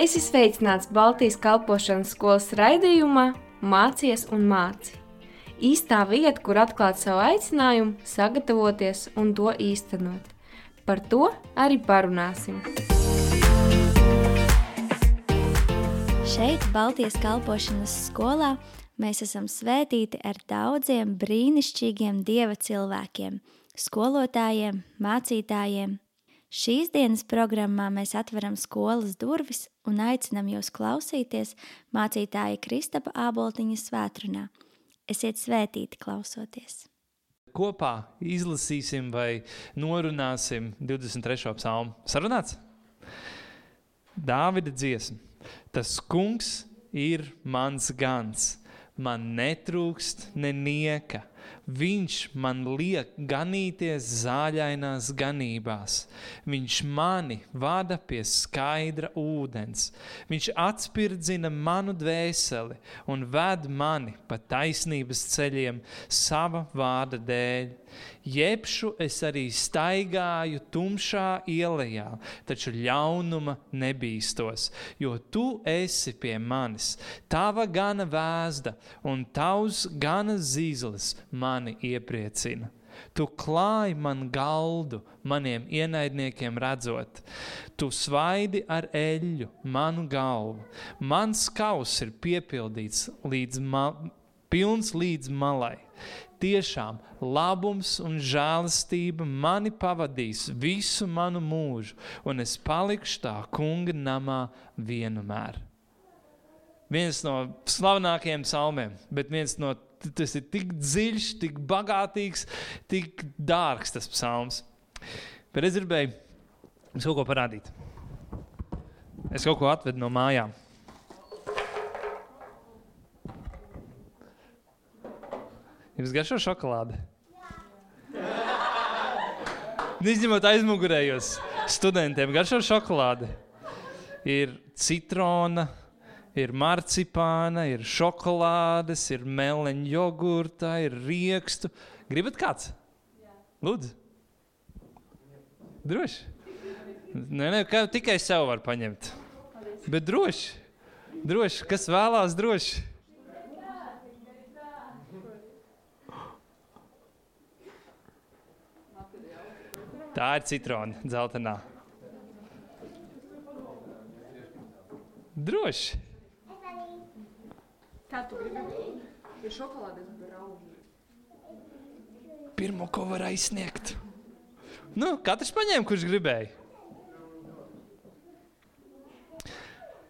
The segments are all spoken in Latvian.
Es esmu sveicināts Baltijas kalpošanas skolas raidījumā Mācies un māci. Īstā vieta, kur atklāt savu aicinājumu, sagatavoties un to īstenot. Par to arī parunāsim. Šeit, Baltijas kalpošanas skolā, mēs esam svētīti ar daudziem brīnišķīgiem dieva cilvēkiem, skolotājiem, mācītājiem, Šīs dienas programmā mēs atveram skolas durvis un aicinam jūs klausīties mācītāja Kristapa Āboltiņa svētrunā. Esiet svētīti klausoties! Kopā izlasīsim vai norunāsim 23. psalmu. Sarunāts? Dāvida dziesma. Tas kungs ir mans gans, man netrūkst nenieka. Viņš man liek ganīties zāļainās ganībās. Viņš mani vada pie skaidra ūdens. Viņš atspirdzina manu dvēseli un ved mani pa taisnības ceļiem sava vārda dēļ. Jebšu es arī staigāju tumšā ielā, taču ļaunuma nebīstos, jo tu esi pie manis. Tava gana vēzda un tavs gana zīles mani iepriecina. Tu klāji man galdu, maniem ienaidniekiem redzot. Tu svaidi ar eļļu manu galvu. Mans kauss ir piepildīts līdz, ma pilns līdz malai. Tiešām labums un žēlastība mani pavadīs visu manu mūžu, un es palikšu tā kunga namā vienmēr. Viens no slavenākajiem salmiem, bet viens no tas ir tik dziļš, tik bagātīgs, tik dārgs tas psalms. Bet es gribēju jums kaut ko parādīt. Es kaut ko atvedu no mājām. Jums garšo šokolāde? Izņemot aizmugurējos studentiem, garšo šokolāde. Ir citrona, ir marcipāna, ir šokolādes, ir meleņa jogurta, ir riekstu. Gribat kāds? Lūdzu. Droši. Nē, nē, tikai sev var paņemt. Bet droši. Droši. Kas vēlās droši? Tā ir citrona, dzeltenā. Droši. Kā tu gribi? Ir šokolādes brauni. Pirmo, ko var aizsniegt. Nu, katrs paņēma, kurš gribēja.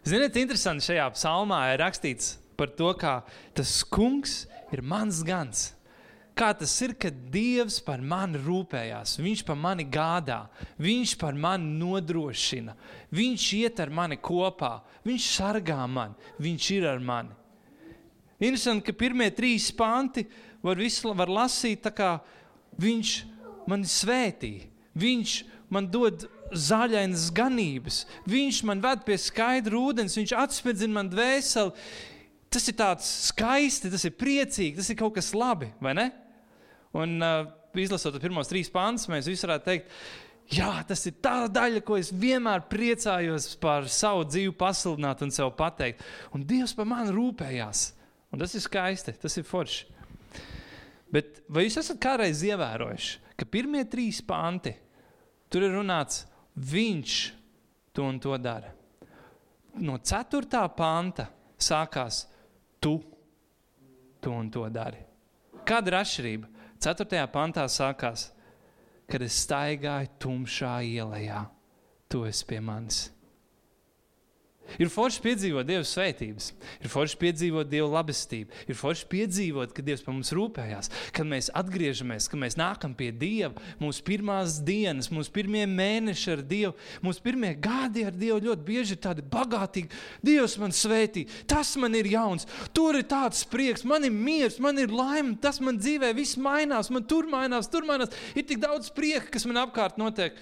Ziniet, interesanti šajā psalmā ir rakstīts par to, kā tas kungs ir mans gans kā tas ir, kad Dievs par mani rūpējās, Viņš par mani gādā, Viņš par mani nodrošina, Viņš iet ar mani kopā, Viņš sargā mani, Viņš ir ar mani. Interesanti, ka pirmie trīs panti var, visu, var lasīt kā Viņš mani svētī, Viņš man dod zaļainas ganības, Viņš man ved pie skaidra ūdens, Viņš atspēdzina man dvēseli. Tas ir tāds skaisti, tas ir priecīgi, tas ir kaut kas labi, vai ne? Un uh, izlasot pirmos trīs pāns, mēs visi varētu teikt, jā, tas ir tā daļa, ko es vienmēr priecājos par savu dzīvi pasludināt un sev pateikt. Un Dievs par mani rūpējās. Un tas ir skaisti, tas ir forši. Bet vai jūs esat kādreiz ievērojuši, ka pirmie trīs panti tur ir runāts, viņš to un to dara? No ceturtā panta sākās, tu to un to dari. Kāda ir atšķirība? 4. pantā sākās, kad es staigāju tumšā ielā, tu esi pie manis. Ir forši piedzīvot Dieva svētības, ir forši piedzīvot Dieva labestību, ir forši piedzīvot, ka Dievs par mums rūpējās, kad mēs atgriežamies, kad mēs nākam pie Dieva. Mūsu pirmās dienas, mūsu pirmie mēneši ar Dievu, mūsu pirmie gadi ar Dievu ļoti bieži ir tādi bagātīgi. Dievs man svētī, tas man ir jauns, tur ir tāds prieks, man ir miers, man ir laime, tas man dzīvē viss mainās, man tur mainās, tur mainās. Ir tik daudz prieka, kas man apkārt notiek.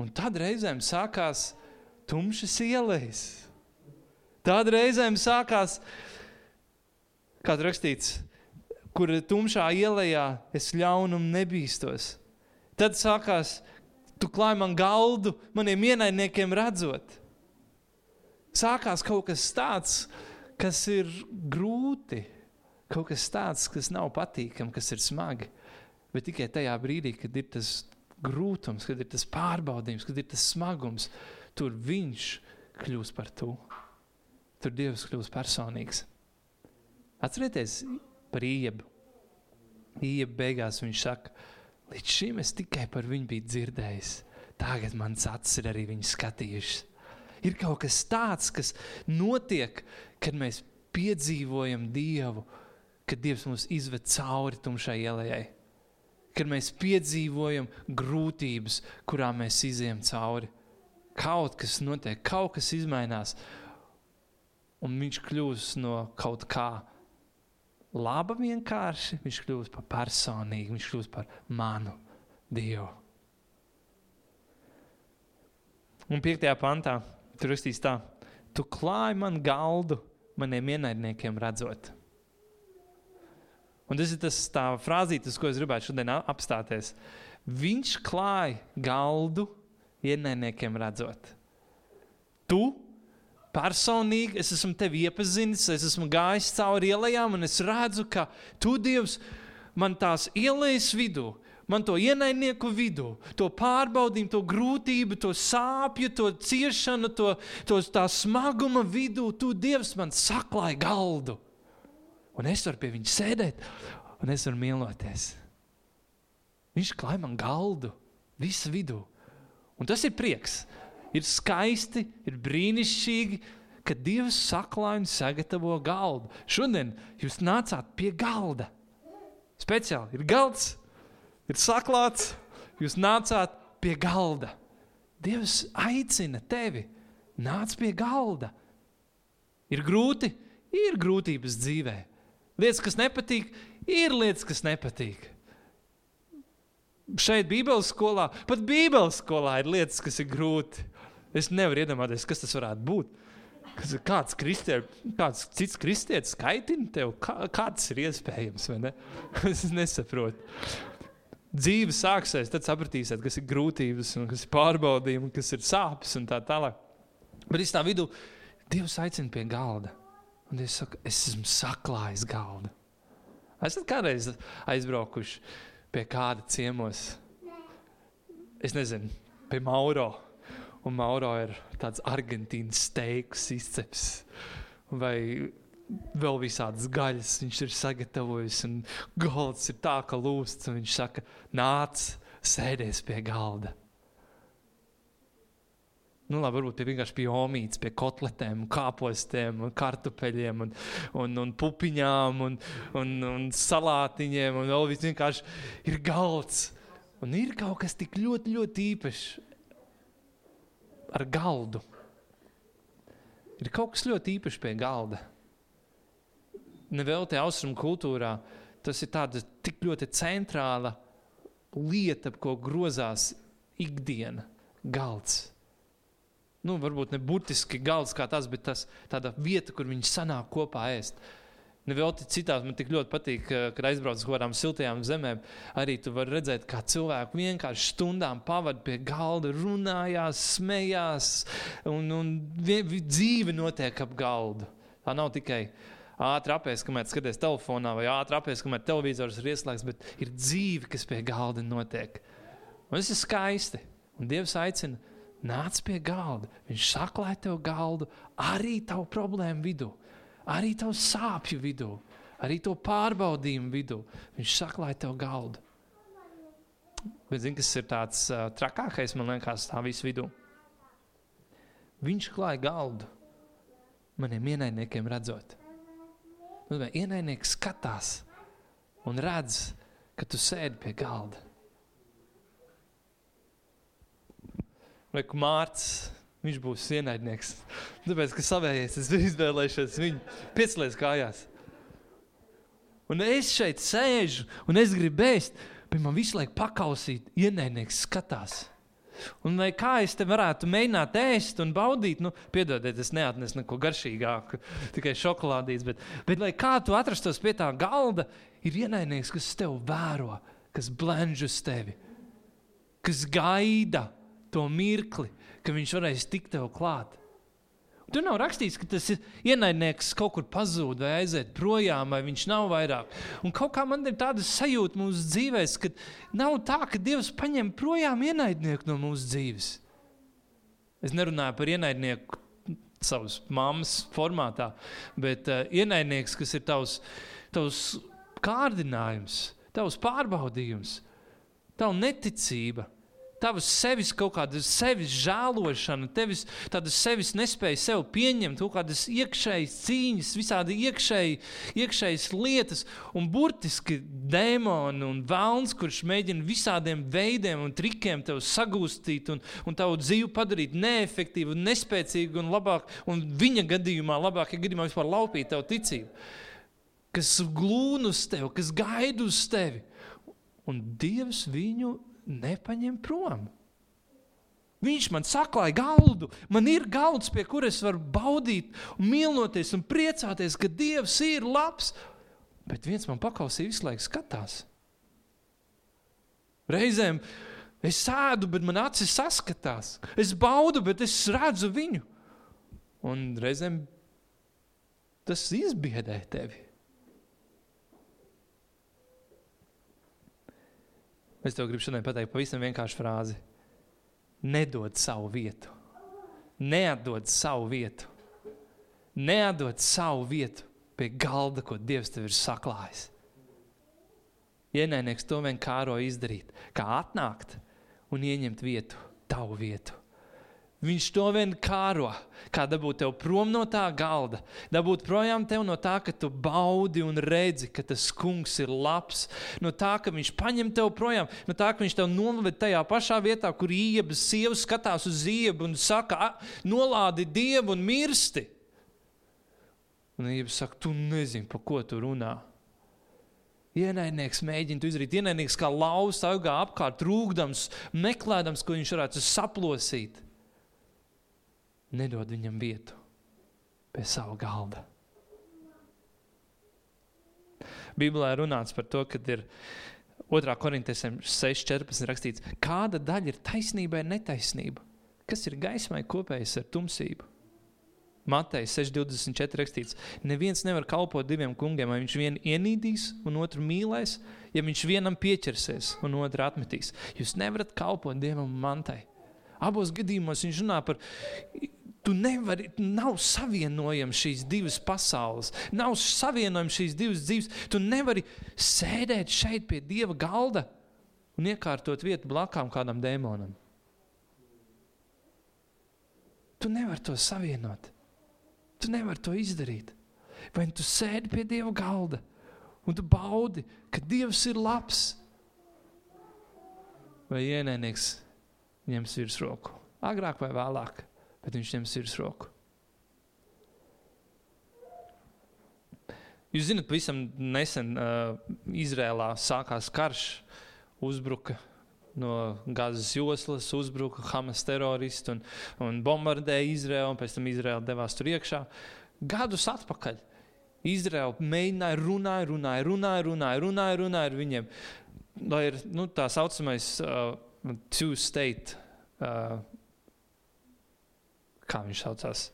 Un tad reizēm sākās tumšas ielas Tāda reizēm sākās, kā rakstīts, kur tumšā ielā es ļaunumu nebīstos. Tad sākās, tu klāj man galdu, maniem ienaidniekiem redzot. Sākās kaut kas tāds, kas ir grūti, kaut kas tāds, kas nav patīkami, kas ir smagi. Bet tikai tajā brīdī, kad ir tas grūtums, kad ir tas pārbaudījums, kad ir tas smagums, tur viņš kļūs par to. Tur Dievs kļūs personīgs. Atcerieties par īebu. Iebu beigās viņš saka, līdz šim es tikai par viņu biju dzirdējis. Tagad mans acis ir arī viņu skatījušas. Ir kaut kas tāds, kas notiek, kad mēs piedzīvojam Dievu, kad Dievs mūs izved cauri tumšai ielai. Kad mēs piedzīvojam grūtības, kurām mēs izējām cauri. Kaut kas notiek, kaut kas mainās, un viņš kļūst no kaut kā laba vienkārši, viņš kļūst par personīgu, viņš kļūst par manu Dievu. Un piektajā pantā tur rakstīs tā, tu klāji man galdu maniem ienaidniekiem redzot. Un tas ir tas frāzītis, ko es gribētu šodien apstāties. Viņš klāja galdu ienaidniekiem redzot. Tu personīgi es esmu tevi iepazinis, es esmu gājis cauri ielām, un es redzu, ka tu, Dievs, man tās ielas vidū, man to ienaidnieku vidū, to pārbaudījumu, to grūtību, to sāpju, to ciešanu, to, to tā smaguma vidū, tu, Dievs, man saklāji galdu. Un es varu pie viņa sēdēt, un es varu mīloties. Viņš klāj man galdu, visu vidū. Un tas ir prieks ir skaisti, ir brīnišķīgi, ka Dievs saklāja un sagatavo galdu. Šodien jūs nācāt pie galda. Speciāli ir galds, ir saklāts, jūs nācāt pie galda. Dievs aicina tevi, nāc pie galda. Ir grūti, ir grūtības dzīvē. Lietas, kas nepatīk, ir lietas, kas nepatīk. Šeit, Bībeles skolā, pat Bībeles skolā ir lietas, kas ir grūti. Es nevaru iedomāties, kas tas varētu būt. Kāds, kristie, kāds cits kristietis skaitina tev, kā, kā tas ir iespējams? Ne? es nesaprotu. Dzīve sāksies, tad sapratīsiet, kas ir grūtības, kas ir pārbaudījumi, kas ir sāpes un tā tālāk. Bet es tā vidū Dievs aicina pie galda. Un Dievs saka, es esmu saklājis galdu. Esat kādreiz aizbraukuši pie kāda ciemos? Es nezinu, pie Mauro un Mauro ir tāds argentīnas steiks izceps. Vai vēl visādas gaļas viņš ir sagatavojis, un galds ir tā, ka lūsts, un viņš saka, nāc, sēdies pie galda. Nu, labi, varbūt pie vienkārši pie omītes, pie kotletēm, kāpostiem, kartupeļiem, un, un, un pupiņām, un, un, un salātiņiem, un vēl viss vienkārši ir galds. Un ir kaut kas tik ļoti, ļoti īpašs ar galdu. Ir kaut kas ļoti īpašs pie galda. Nevēl te austrumu kultūrā tas ir tāda tik ļoti centrāla lieta, ap ko grozās ikdiena, galds. Nu, varbūt ne burtiski galds kā tas, bet tas tāda vieta, kur viņi sanāk kopā ēst. Nevelti citās man tik ļoti patīk, kad aizbrauc uz kādām siltajām zemēm. Arī tu vari redzēt, kā cilvēki vienkārši stundām pavadīja pie galda, runājās, smējās, un, un dzīve notiek ap galdu. Tā nav tikai ātri apēst, kamēr skaties telefonā, vai ātri apēst, kamēr televizors ir ieslēgts, bet ir dzīve, kas pie galda notiek. Un tas ir skaisti. Un Dievs aicina, nāc pie galda. Viņš saklāja tev galdu arī tavu problēmu vidū arī tavu sāpju vidū, arī to pārbaudījumu vidū. Viņš saklāja tev galdu. Bet zini, kas ir tāds uh, trakākais, man liekas, tā visu vidū? Viņš klāja galdu maniem ienaidniekiem redzot. Nu, ienaidnieks skatās un redz, ka tu sēdi pie galda. Vai Mārcis Viņš būs ienaidnieks. Tāpēc, ka savējais es izvēlēšos viņu piecēlēs kājās. Un es šeit sēžu un es gribu ēst, bet man visu laiku pakausīt, ienaidnieks skatās. Un lai kā es te varētu mēģināt ēst un baudīt, nu, piedodiet, es neatnesu neko garšīgāku, tikai šokolādītes, bet, bet lai kā tu atrastos pie tā galda, ir ienaidnieks, kas tev vēro, kas blenž uz tevi, kas gaida to mirkli, ka viņš varēs tikt tev klāt. Tur nav rakstīts, ka tas ienaidnieks kaut kur pazūd vai aiziet projām, vai viņš nav vairāk. Un kaut kā man ir tāda sajūta mūsu dzīvēm, ka nav tā, ka Dievs paņem projām ienaidnieku no mūsu dzīves. Es nerunāju par ienaidnieku savas mammas formātā, bet uh, ienaidnieks, kas ir tavs, tavs kārdinājums, tavs pārbaudījums, tava neticība tavas sevis kaut kāda sevis žēlošana, tevis tāda sevis nespēja sev pieņemt, kaut kādas iekšējas cīņas, visādi iekšēji, iekšējas lietas, un burtiski dēmoni un vēlns, kurš mēģina visādiem veidiem un trikiem tev sagūstīt un, un tavu dzīvi padarīt neefektīvu, nespēcīgu un labāk, un viņa gadījumā, labākajā gadījumā vispār laupīt tavu ticību, kas glūn uz tevi, kas gaida uz tevi. Un Dievs viņu nepaņem prom. Viņš man saklāja galdu. Man ir galds, pie kuras var baudīt, un mīlnoties un priecāties, ka Dievs ir labs. Bet viens man pakausīja visu laiku skatās. Reizēm es sēdu, bet man acis saskatās. Es baudu, bet es redzu viņu. Un reizēm tas izbiedē tevi. Es tev gribu šodien pateikt pavisam vienkāršu frāzi. Nedod savu vietu. Neatdod savu vietu. Neatdod savu vietu pie galda, ko Dievs tev ir saklājis. Ienaidnieks to vien kāro izdarīt, kā atnākt un ieņemt vietu, tavu vietu. Viņš to vien kāro, kā dabūt tevi prom no tā galda, dabūt projām tevi no tā, ka tu baudi un redzi, ka tas kungs ir labs, no tā, ka viņš paņem tevi projām, no tā, ka viņš tevi noved tajā pašā vietā, kur iebas sievas skatās uz ziebu un saka, nolādi dievu un mirsti. Un iebas saka, tu nezini, pa ko tu runā. Ienaidnieks mēģina to izdarīt. Ienaidnieks kā lausa augā apkārt, rūkdams, meklējams, ko viņš varētu saplosīt nedod viņam vietu pie sava galda. Bībelē runāts par to, ka ir 2. korintiesiem 6.14 rakstīts, kāda daļa ir taisnība vai netaisnība, kas ir gaismai kopējis ar tumsību. Mateja 6.24 rakstīts, neviens nevar kalpot diviem kungiem, vai viņš vienu ienīdīs un otru mīlēs, ja viņš vienam pieķersies un otru atmetīs. Jūs nevarat kalpot dievam un mantai. Abos gadījumos viņš runā par Tu nevari, nav savienojama šīs divas pasaules, nav savienojama šīs divas dzīves. Tu nevari sēdēt šeit pie dieva galda un iekārtot vietu blakām kādam dēmonam. Tu nevari to savienot. Tu nevari to izdarīt. Vai tu sēdi pie dieva galda un tu baudi, ka dievs ir labs, vai ienaidnieks ņems virsroku agrāk vai vēlāk bet viņš ņem sirsroku. Jūs zināt, pavisam nesen uh, Izrēlā sākās karš, uzbruka no Gāzes joslas, uzbruka Hamas teroristi un, un bombardēja Izrēlu, un pēc tam Izrēla devās tur iekšā. Gadus atpakaļ Izraela mēģināja, runāja, runāja, runāja, runāja, runāja, runāja ar viņiem. Lai ir nu, tā saucamais uh, two-state uh, kā viņš saucās.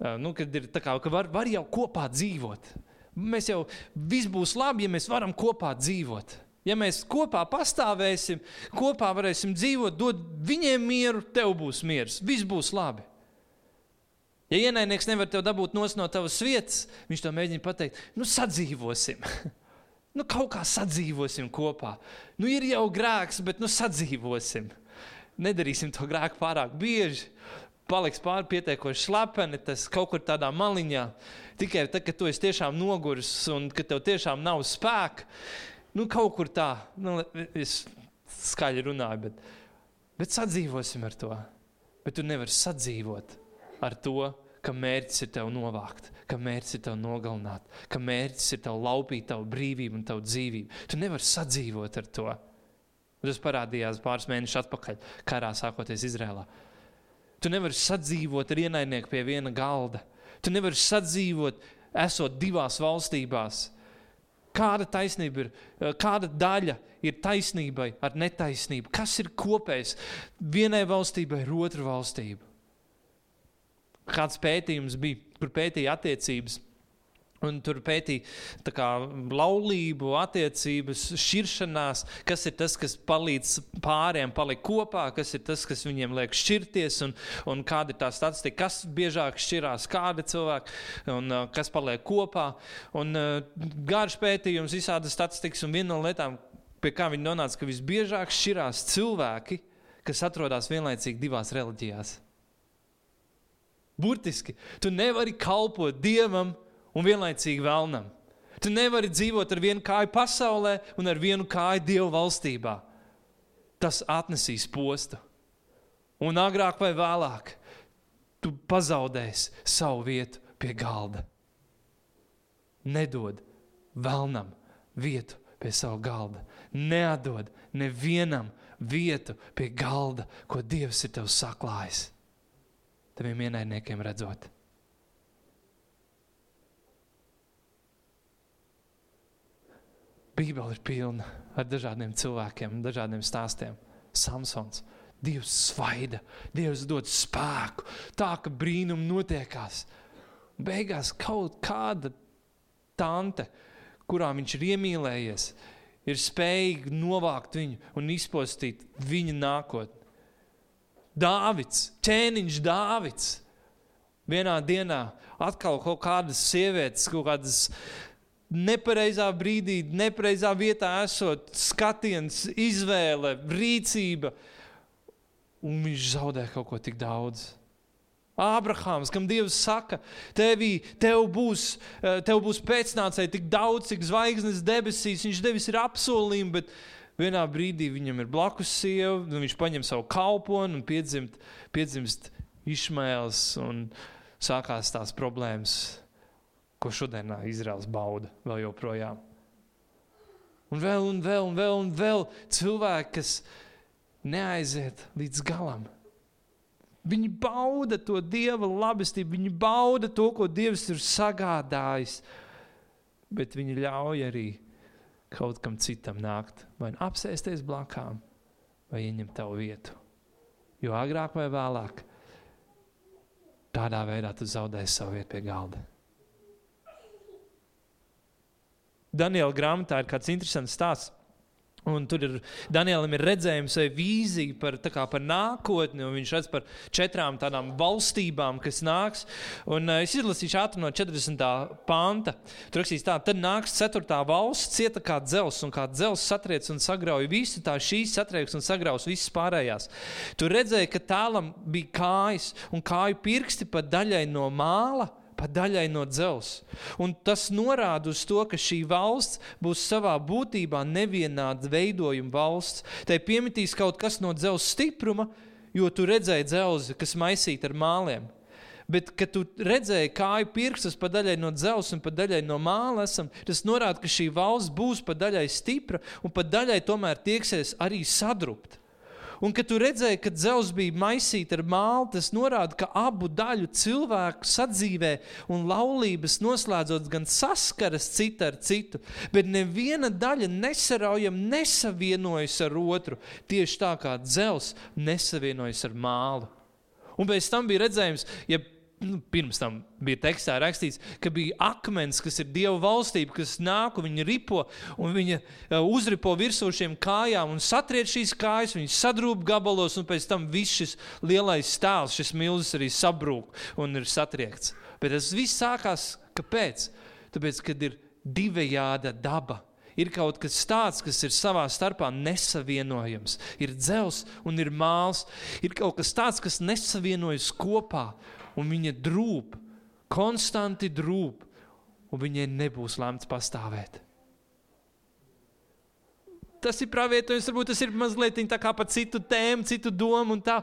Uh, nu, kad ir tā kā, ka var, var jau kopā dzīvot. Mēs jau viss būs labi, ja mēs varam kopā dzīvot. Ja mēs kopā pastāvēsim, kopā varēsim dzīvot, dod viņiem mieru, tev būs miers, viss būs labi. Ja ienaidnieks nevar tev dabūt no tavas vietas, viņš to mēģina pateikt, nu sadzīvosim. nu, kaut kā sadzīvosim kopā. Nu, ir jau grēks, bet nu sadzīvosim. Nedarīsim to grēku pārāk bieži paliks pāri pietiekoši slepeni, tas kaut kur tādā maliņā. Tikai tad, kad tu esi tiešām noguris un ka tev tiešām nav spēka, nu kaut kur tā, nu, es skaļi runāju, bet, bet sadzīvosim ar to. Bet tu nevari sadzīvot ar to, ka mērķis ir tev novākt, ka mērķis ir tev nogalināt, ka mērķis ir tev laupīt tavu brīvību un tavu dzīvību. Tu nevari sadzīvot ar to. Tas parādījās pāris mēnešus atpakaļ, karā sākoties Izrēlā. Tu nevari sadzīvot ar ienaidnieku pie viena galda. Tu nevari sadzīvot, esot divās valstībās. Kāda taisnība ir, eh, kāda daļa ir taisnībai ar netaisnību? Kas ir kopējs vienai valstībai ar otru valstību? Kāds pētījums bija, kur pētīja attiecības. Un tur pētīja kā, laulību, attiecības, šķiršanās, kas ir tas, kas palīdz pāriem palikt kopā, kas ir tas, kas viņiem liek šķirties, un, un kāda ir tā statistika, kas biežāk šķirās, kāda cilvēka, un uh, kas paliek kopā. Un, uh, garš pētījums, visādas statistikas, un viena no lietām, pie kā viņi nonāca, ka visbiežāk šķirās cilvēki, kas atrodas vienlaicīgi divās reliģijās. Burtiski, tu nevari kalpot Dievam un vienlaicīgi vēlnam. Tu nevari dzīvot ar vienu kāju pasaulē un ar vienu kāju Dieva valstībā. Tas atnesīs postu. Un agrāk vai vēlāk tu pazaudēsi savu vietu pie galda. Nedod vēlnam vietu pie sava galda. Neatdod nevienam vietu pie galda, ko Dievs ir tev saklājis. Taviem ienaidniekiem redzot. Bībele ir pilna ar dažādiem cilvēkiem, dažādiem stāstiem. Samsons, Dievs svaida, Dievs dod spēku, tā ka brīnumi notiekās. Beigās kaut kāda tante, kurā viņš ir iemīlējies, ir spējīga novākt viņu un izpostīt viņa nākotni. Dāvids, ķēniņš Dāvids. Vienā dienā atkal kaut kādas sievietes, kaut kādas nepareizā brīdī, nepareizā vietā esot, skatiens, izvēle, rīcība, un viņš zaudē kaut ko tik daudz. Ābrahāms, kam Dievs saka, tevī, tev būs, eh, tev būs pēcnācēji tik daudz, cik zvaigznes debesīs, viņš devis ir apsolījumi, bet vienā brīdī viņam ir blakus sieva, un viņš paņem savu kalponu un piedzimst, piedzimst Išmaels, un sākās tās problēmas ko šodien Izraels bauda vēl joprojām. Un vēl, un vēl, un vēl, un vēl cilvēki, kas neaiziet līdz galam. Viņi bauda to dieva labestību, viņi bauda to, ko Dievs ir sagādājis, bet viņi ļauj arī kaut kam citam nākt, vai nu apsēsties blakām, vai ieņemt tavu vietu. Jo agrāk vai vēlāk tādā veidā tu zaudēsi savu vietu pie galda. Daniela grāmatā ir kāds interesants stāsts. Un tur ir Danielam ir redzējums vai vīzija par, kā, par nākotni, un viņš redz par četrām tādām valstībām, kas nāks. Un, uh, es izlasīšu ātri no 40. panta. Tur rakstīts tā, tad nāks ceturtā valsts, cieta kā dzels, un kā dzels satriec un sagrauj visu, tā šīs satrieks un sagraus visas pārējās. Tur redzēja, ka tālam bija kājas un kāju pirksti pa daļai no māla pa daļai no dzelzs. Un tas norāda uz to, ka šī valsts būs savā būtībā nevienāda veidojuma valsts. Tai piemitīs kaut kas no dzelzs stipruma, jo tu redzēji dzelzi, kas maisīta ar māliem. Bet, kad tu redzēji kāju pirkstus pa daļai no dzelzs un pa daļai no māla, esam, tas norāda, ka šī valsts būs pa daļai stipra un pa daļai tomēr tieksies arī sadrupta. Un, kad tu redzēji, ka dzelzs bija maisīta ar mālu, tas norāda, ka abu daļu cilvēku sadzīvē un laulības noslēdzot gan saskaras cita ar citu, bet neviena daļa nesaraujam nesavienojas ar otru, tieši tā kā dzelzs nesavienojas ar mālu. Un pēc tam bija redzējums, ja nu, pirms tam bija tekstā rakstīts, ka bija akmens, kas ir Dieva valstība, kas nāk un viņa ripo, un viņa uh, uzripo virsū šiem kājām un satriec šīs kājas, viņas sadrūp gabalos, un pēc tam viss šis lielais stāvs, šis milzis arī sabrūk un ir satriekts. Bet tas viss sākās, kāpēc? Tāpēc, kad ir divējāda daba. Ir kaut kas tāds, kas ir savā starpā nesavienojams. Ir dzels un ir māls. Ir kaut kas tāds, kas nesavienojas kopā un viņa drūp, konstanti drūp, un viņai nebūs lemts pastāvēt tas ir pravietojums, varbūt tas ir mazliet tā kā par citu tēmu, citu domu, tā,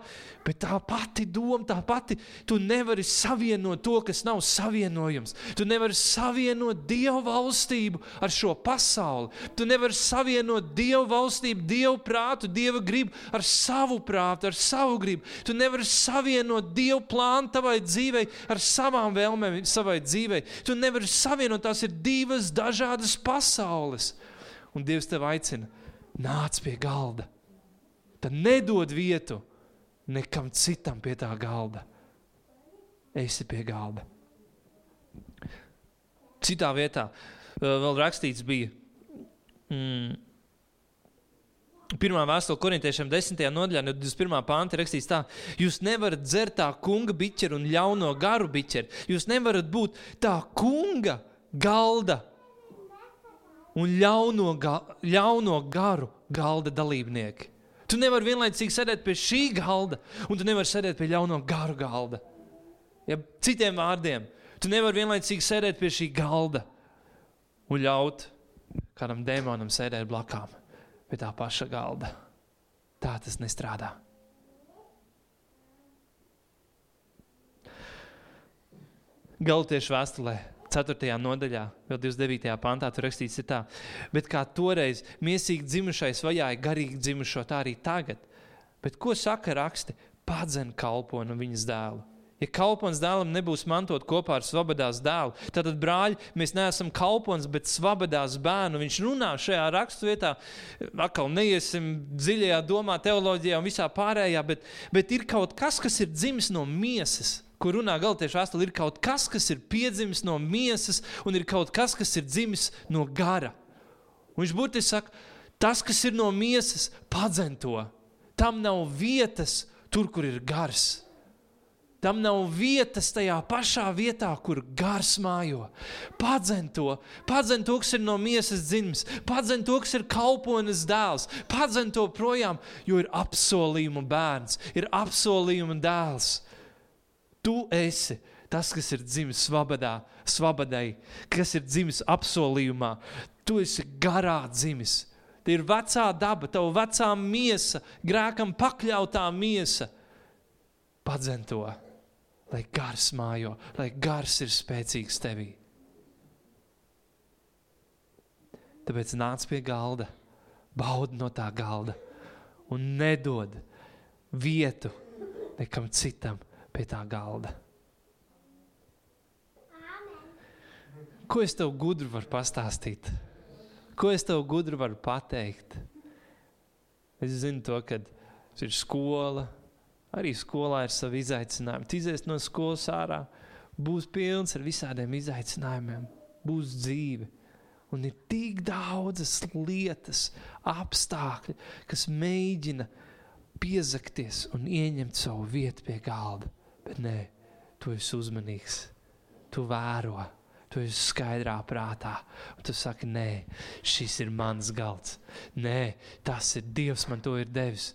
bet tā pati doma, tā pati, tu nevari savienot to, kas nav savienojams. Tu nevari savienot Dievu valstību ar šo pasauli. Tu nevari savienot Dievu valstību, Dievu prātu, Dieva gribu ar savu prātu, ar savu gribu. Tu nevari savienot Dievu plānu tavai dzīvei ar savām vēlmēm, savai dzīvei. Tu nevari savienot, tās ir divas dažādas pasaules. Un Dievs tev aicina nāc pie galda. Tad nedod vietu nekam citam pie tā galda. esi pie galda. Citā vietā vēl rakstīts bija. Mm, Pirmā vēstule korintiešiem, 10. nodaļā, no 21. pānta rakstīts tā, jūs nevarat dzert tā kunga biķeru un ļauno garu biķeru. Jūs nevarat būt tā kunga galda un ļauno, ga, ļauno garu galda dalībnieki. Tu nevari vienlaicīgi sēdēt pie šī galda, un tu nevari sēdēt pie ļauno garu galda. Ja, citiem vārdiem, tu nevari vienlaicīgi sēdēt pie šī galda un ļaut kādam demonam sēdēt blakām pie tā paša galda. Tā tas nestrādā. Galtiešu vēstulē, 4. nodaļā, vēl 29. pantā, tur rakstīts, tā, bet kā toreiz mīsīgi dzimušais vajāja garīgi dzimušo, tā arī tagad. Bet ko saka raksti? Padzen kalponu viņas dēlu. Ja kalpons dēlam nebūs mantot kopā ar svabadās dēlu, tad, brāļi, mēs neesam kalpons, bet svabadās bērnu. Viņš runā šajā raksturvietā, atkal neiesim dziļajā domā, teoloģijā un visā pārējā, bet, bet ir kaut kas, kas ir dzimis no miesas. Kur runā galotiešu vēstule, ir kaut kas, kas ir piedzimis no miesas, un ir kaut kas, kas ir dzimis no gara. Un viņš burtiski saka, tas, kas ir no miesas, padzen to. Tam nav vietas tur, kur ir gars. Tam nav vietas tajā pašā vietā, kur gars mājo. Padzen to, padzen to, kas ir no miesas dzimis, padzen to, kas ir kalpones dēls, padzen to projām, jo ir apsolījuma bērns, ir apsolījuma dēls. Tu esi tas, kas ir dzimis svabadā, svabadai, kas ir dzimis apsolījumā. Tu esi garā dzimis. Tā ir vecā daba, tava vecā miesa, grēkam pakļautā miesa. Padzen to lai gars mājo, lai gars ir spēcīgs tevī. Tāpēc nāc pie galda, baudi no tā galda un nedod vietu nekam citam pie tā galda. Ko es tev gudri varu pastāstīt? Ko es tev gudri varu pateikt? Es zinu to, ka ir skola, Arī skolā ir savi izaicinājumi. Tizies no skolas ārā, būs pilns ar visādiem izaicinājumiem, būs dzīve. Un ir tik daudzas lietas, apstākļi, kas mēģina piezakties un ieņemt savu vietu pie galda. Bet nē, tu esi uzmanīgs, tu vēro, tu esi skaidrā prātā. Un tu saki, nē, šis ir mans galds. Nē, tas ir Dievs, man to ir devis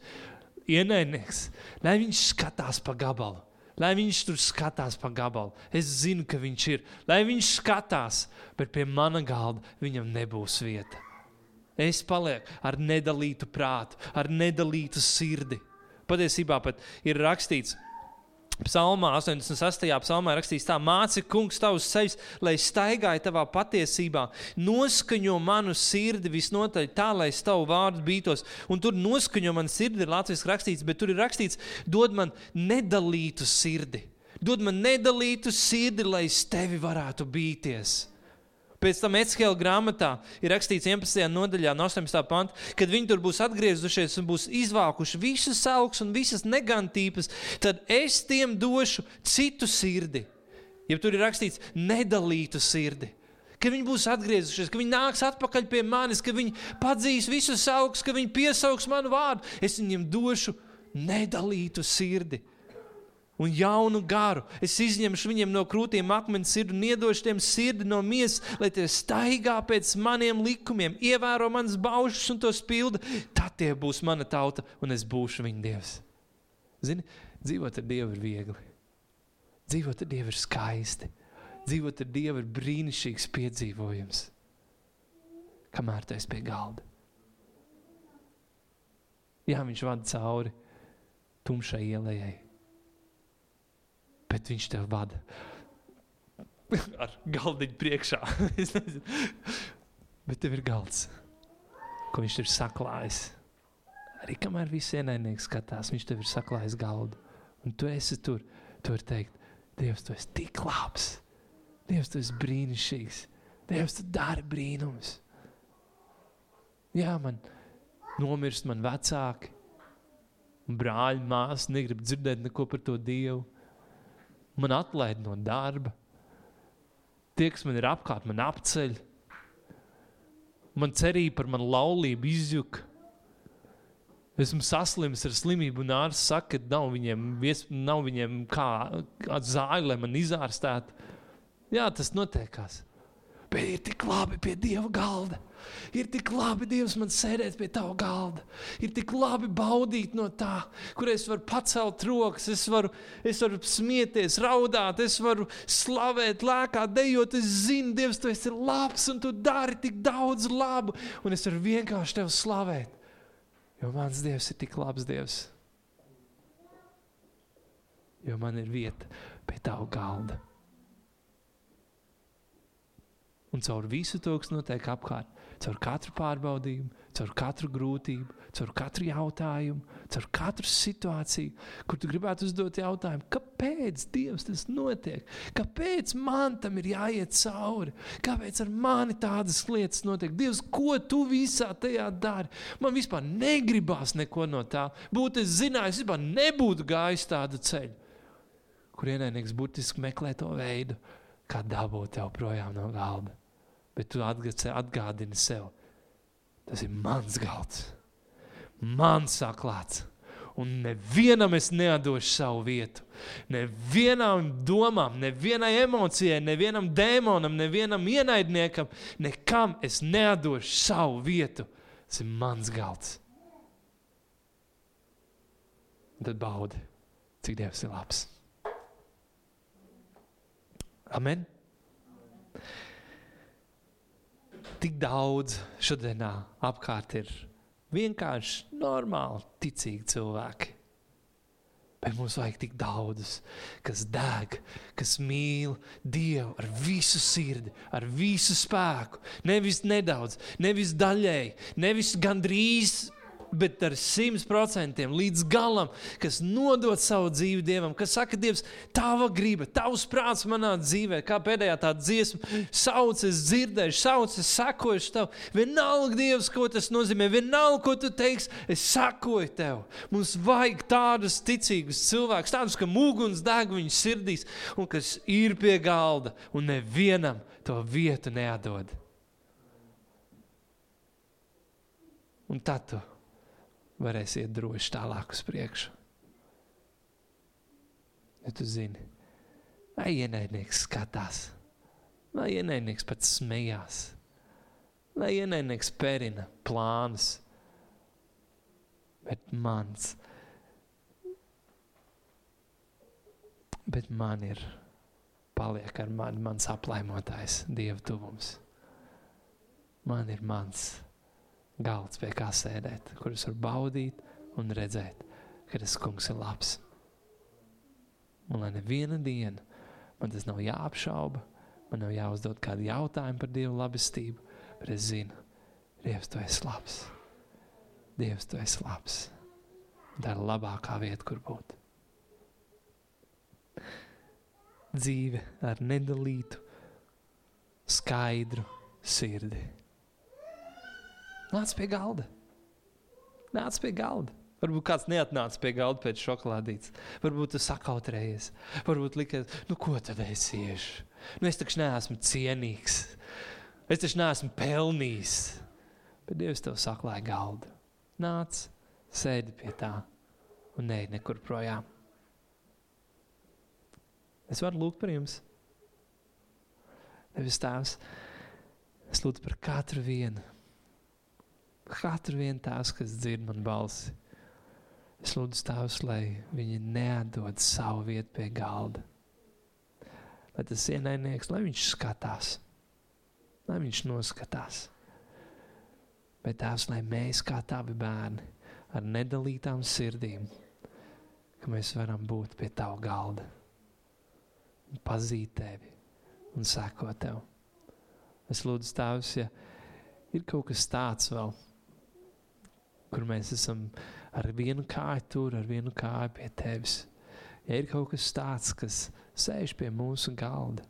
ienaidnieks, lai viņš skatās pa gabalu. Lai viņš tur skatās pa gabalu. Es zinu, ka viņš ir. Lai viņš skatās, bet pie mana galda viņam nebūs vieta. Es palieku ar nedalītu prātu, ar nedalītu sirdi. Patiesībā pat ir rakstīts, Psalmā, 88. psalmā rakstīts, tā māci, kungs, tavs ceļš, lai staigāju tavā patiesībā, noskaņo manu sirdi visnotaļ tā, lai es tavu vārdu bītos. Un tur noskaņo manu sirdi, ir latviešu rakstīts, bet tur ir rakstīts, dod man nedalītu sirdi. Dod man nedalītu sirdi, lai es tevi varētu bīties. Pēc tam Eckhela grāmatā ir rakstīts 11. nodaļā, no 18. panta, kad viņi tur būs atgriezušies un būs izvākuši visus augs un visas negantības, tad es tiem došu citu sirdi. Ja tur ir rakstīts nedalītu sirdi, ka viņi būs atgriezušies, ka viņi nāks atpakaļ pie manis, ka viņi padzīs visus augus, ka viņi piesaugs manu vārdu, es viņiem došu nedalītu sirdi un jaunu garu. Es izņemšu viņiem no krūtīm akmens sirdi un iedošu tiem sirdi no miesas, lai tie staigā pēc maniem likumiem, ievēro manas baušas un tos pilda. Tad tie būs mana tauta un es būšu viņa dievs. Zini, dzīvot ar Dievu ir viegli. Dzīvot ar Dievu ir skaisti. Dzīvot ar Dievu ir brīnišķīgs piedzīvojums. Kamēr tu esi pie galda. Jā, viņš vada cauri tumšai ielai bet viņš tev vada ar galdiņu priekšā. bet tev ir galds, ko viņš ir saklājis. Arī kamēr visi ienaidnieki skatās, viņš tev ir saklājis galdu. Un tu esi tur, tu vari teikt, Dievs, tu esi tik labs. Dievs, tu esi brīnišķīgs. Dievs, tu dari brīnumus. Jā, man nomirst man vecāki, brāļi, māsas negrib dzirdēt neko par to Dievu. Man atlaid no darba. Tie, kas man ir apkārt, man apceļ. Man cerība par manu laulību izjuka. Esmu saslims ar slimību, un ārsts saka, ka nav viņiem, nav viņiem kā zāle, lai man izārstētu. Jā, tas notiekās. Bet ir tik labi pie Dieva galda. Ir tik labi, Dievs, man sēdēt pie tava galda. Ir tik labi baudīt no tā, kur es varu pacelt rokas, es varu, es varu smieties, raudāt, es varu slavēt, lēkāt, dejot. Es zinu, Dievs, tu esi labs un tu dari tik daudz labu, un es varu vienkārši tevi slavēt. Jo mans Dievs ir tik labs Dievs. Jo man ir vieta pie tava galda. Un caur visu to, kas notiek apkārt, caur katru pārbaudījumu, caur katru grūtību, caur katru jautājumu, caur katru situāciju, kur tu gribētu uzdot jautājumu, kāpēc Dievs tas notiek? Kāpēc man tam ir jāiet cauri? Kāpēc ar mani tādas lietas notiek? Dievs, ko tu visā tajā dari? Man vispār negribās neko no tā. Būtu es zinājis, vispār nebūtu gājis tādu ceļu, kur ienaidnieks burtiski meklē to veidu, kā dabūt tev projām no galda bet tu atgādini sev, tas ir mans galds, mans saklāts. Un nevienam es nedošu savu vietu. Nevienam domām, nevienai emocijai, nevienam dēmonam, nevienam ienaidniekam, nekam es nedošu savu vietu. Tas ir mans galds. Tad baudi, cik Dievs ir labs. Amen. Tik daudz šodienā apkārt ir vienkārši normāli ticīgi cilvēki. Bet mums vajag tik daudzus, kas deg, kas mīl Dievu ar visu sirdi, ar visu spēku. Nevis nedaudz, nevis daļēji, nevis gandrīz bet ar simt procentiem līdz galam, kas nodod savu dzīvi Dievam, kas saka, Dievs, tava griba, tavs prāts manā dzīvē, kā pēdējā tā dziesma, sauc, es dzirdēšu, sauc, es sakošu tev. Vienalga, Dievs, ko tas nozīmē, vienalga, ko tu teiksi, es sakoju tev. Mums vajag tādus ticīgus cilvēkus, tādus, kam uguns deg viņu sirdīs un kas ir pie galda un nevienam to vietu neatdod. Un tad tu varēs iet droši tālāk uz priekšu. Ja tu zini, vai ienaidnieks skatās, vai ienaidnieks pats smējās, vai ienaidnieks pērina plānus, bet mans, bet man ir paliek ar mani mans aplaimotājs, Dieva tuvums. Man ir mans galds, pie kā sēdēt, kur es varu baudīt un redzēt, ka tas kungs ir labs. Un lai neviena diena man tas nav jāapšauba, man nav jāuzdod kādu jautājumu par Dieva labestību, bet es zinu, Dievs, tu esi labs. Dievs, tu esi labs. Tā ir labākā vieta, kur būt. Dzīve ar nedalītu, skaidru sirdi. Nāc pie galda. Nāc pie galda. Varbūt kāds neatnāca pie galda pēc šokolādītes. Varbūt tas sakautrējies. Varbūt likās, nu ko tad es iešu? Nu es taču neesmu cienīgs. Es taču neesmu pelnījis. Bet Dievs tev saklāja galdu. Nāc, sēdi pie tā un neej nekur projām. Es varu lūgt par jums. Nevis tēvs, es lūdzu par katru vienu katru vienu tās, kas dzird man balsi. Es lūdzu tēvs, lai viņi neatdod savu vietu pie galda. Lai tas ienaidnieks, lai viņš skatās, lai viņš noskatās. Bet tēvs, lai mēs kā tavi bērni ar nedalītām sirdīm, ka mēs varam būt pie tava galda pazīt tevi un sekot tev. Es lūdzu tēvs, ja ir kaut kas tāds vēl, kur mēs esam ar vienu kāju tur, ar vienu kāju pie tevis. Ja ir kaut kas tāds, kas sēž pie mūsu galda,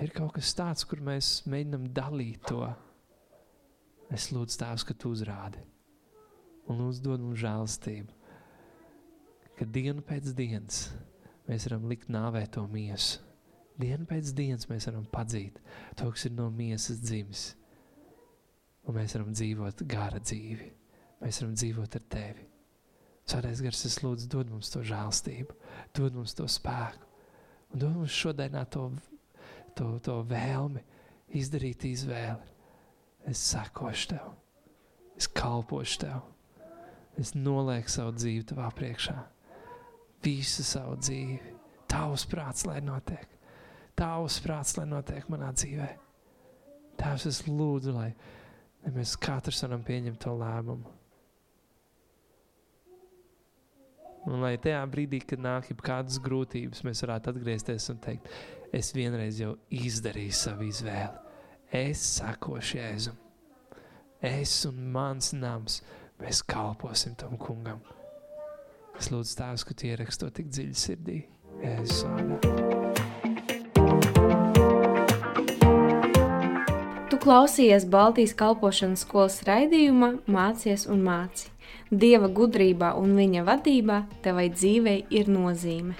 ir kaut kas tāds, kur mēs mēģinam dalīt to, es lūdzu Tēvs, ka Tu uzrādi un lūdzu dod mums žēlstību, ka dienu pēc dienas mēs varam likt nāvē to miesu. Dienu pēc dienas mēs varam padzīt to, kas ir no miesas dzimis. Un mēs varam dzīvot gara dzīvi. Mēs varam dzīvot ar tevi. Svētais gars, es lūdzu, dod mums to žēlstību, dod mums to spēku. Un dod mums šodienā to, to, to vēlmi izdarīt izvēli. Es sekošu tev, es kalpošu tev, es nolieku savu dzīvi tavā priekšā. Visu savu dzīvi, tavs prāts, lai notiek. Tavs prāts, lai notiek manā dzīvē. Tēvs, es lūdzu, lai, lai mēs katrs varam pieņemt to lēmumu. Un lai tajā brīdī, kad nāk kādas grūtības, mēs varētu atgriezties un teikt, es vienreiz jau izdarīju savu izvēli. Es sakošu Jēzum. Es un mans nams, mēs kalposim tam kungam. Es lūdzu tēvs, ka tu ieraksti to tik dziļi sirdī. Jēzus vārdā. Tu klausījies Baltijas kalpošanas skolas raidījumā Mācies un māci. Dieva gudrībā un viņa vadībā tevai dzīvei ir nozīme.